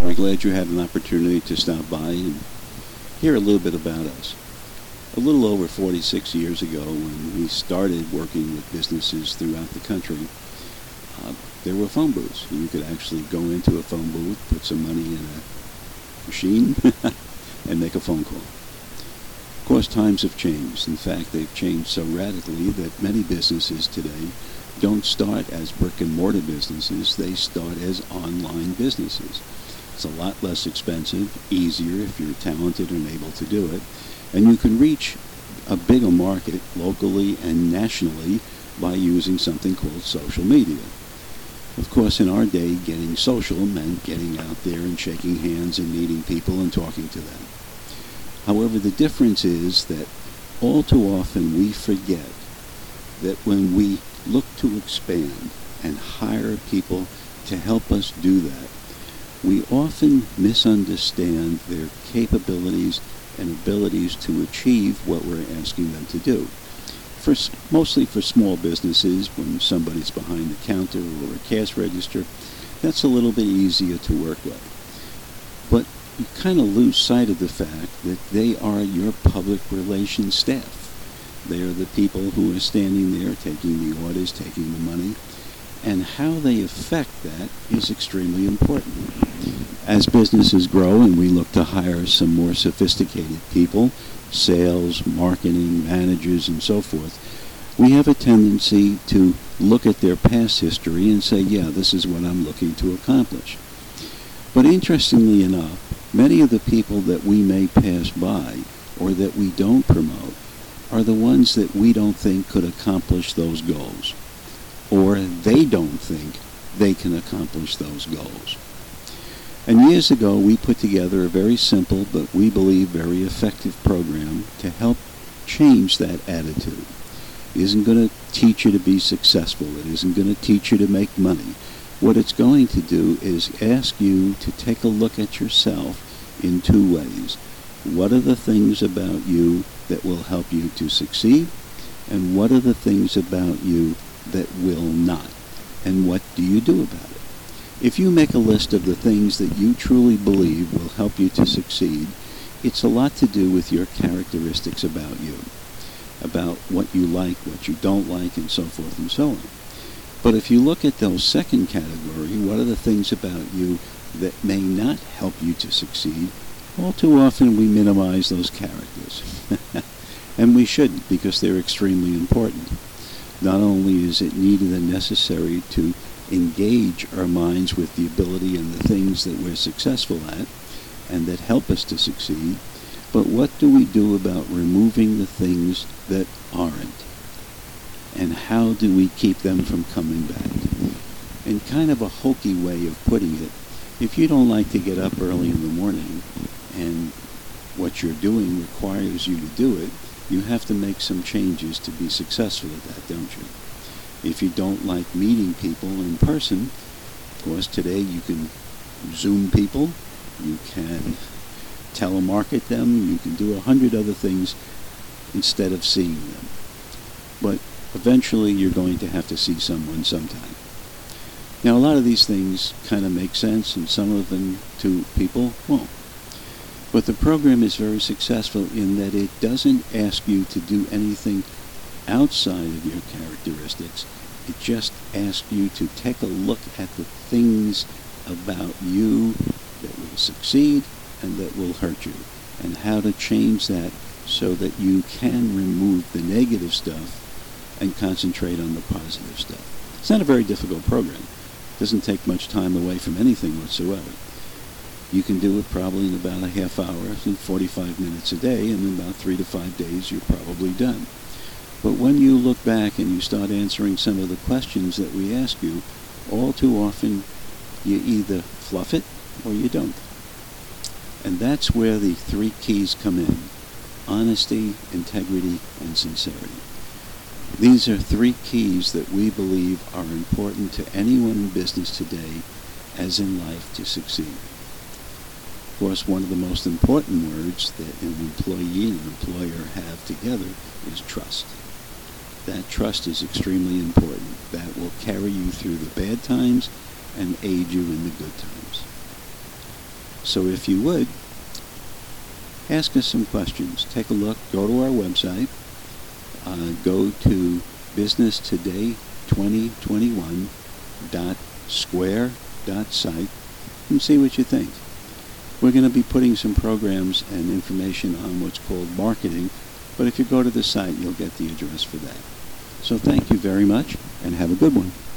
We're glad you had an opportunity to stop by and hear a little bit about us. A little over 46 years ago, when we started working with businesses throughout the country, uh, there were phone booths. You could actually go into a phone booth, put some money in a machine, and make a phone call. Of course, times have changed. In fact, they've changed so radically that many businesses today don't start as brick and mortar businesses, they start as online businesses. It's a lot less expensive, easier if you're talented and able to do it, and you can reach a bigger market locally and nationally by using something called social media. Of course, in our day, getting social meant getting out there and shaking hands and meeting people and talking to them. However, the difference is that all too often we forget that when we look to expand and hire people to help us do that, we often misunderstand their capabilities and abilities to achieve what we're asking them to do. For, mostly for small businesses, when somebody's behind the counter or a cash register, that's a little bit easier to work with. But you kind of lose sight of the fact that they are your public relations staff. They are the people who are standing there taking the orders, taking the money, and how they affect that is extremely important. As businesses grow and we look to hire some more sophisticated people, sales, marketing, managers, and so forth, we have a tendency to look at their past history and say, yeah, this is what I'm looking to accomplish. But interestingly enough, many of the people that we may pass by or that we don't promote are the ones that we don't think could accomplish those goals or they don't think they can accomplish those goals. And years ago, we put together a very simple, but we believe very effective program to help change that attitude. It isn't going to teach you to be successful. It isn't going to teach you to make money. What it's going to do is ask you to take a look at yourself in two ways. What are the things about you that will help you to succeed? And what are the things about you that will not? And what do you do about it? If you make a list of the things that you truly believe will help you to succeed, it's a lot to do with your characteristics about you, about what you like, what you don't like, and so forth and so on. But if you look at those second category, what are the things about you that may not help you to succeed? All too often we minimize those characters. and we shouldn't because they're extremely important. Not only is it needed and necessary to engage our minds with the ability and the things that we're successful at and that help us to succeed, but what do we do about removing the things that aren't? And how do we keep them from coming back? In kind of a hokey way of putting it, if you don't like to get up early in the morning and what you're doing requires you to do it, you have to make some changes to be successful at that, don't you? If you don't like meeting people in person, of course, today you can Zoom people, you can telemarket them, you can do a hundred other things instead of seeing them. But eventually you're going to have to see someone sometime. Now, a lot of these things kind of make sense, and some of them to people won't. But the program is very successful in that it doesn't ask you to do anything outside of your characteristics. It just asks you to take a look at the things about you that will succeed and that will hurt you and how to change that so that you can remove the negative stuff and concentrate on the positive stuff. It's not a very difficult program. It doesn't take much time away from anything whatsoever. You can do it probably in about a half hour and 45 minutes a day, and in about three to five days you're probably done. But when you look back and you start answering some of the questions that we ask you, all too often you either fluff it or you don't. And that's where the three keys come in. Honesty, integrity, and sincerity. These are three keys that we believe are important to anyone in business today, as in life, to succeed. Of course, one of the most important words that an employee and an employer have together is trust. That trust is extremely important. That will carry you through the bad times and aid you in the good times. So if you would, ask us some questions. Take a look. Go to our website. Uh, go to businesstoday2021.square.site and see what you think. We're going to be putting some programs and information on what's called marketing, but if you go to the site, you'll get the address for that. So thank you very much, and have a good one.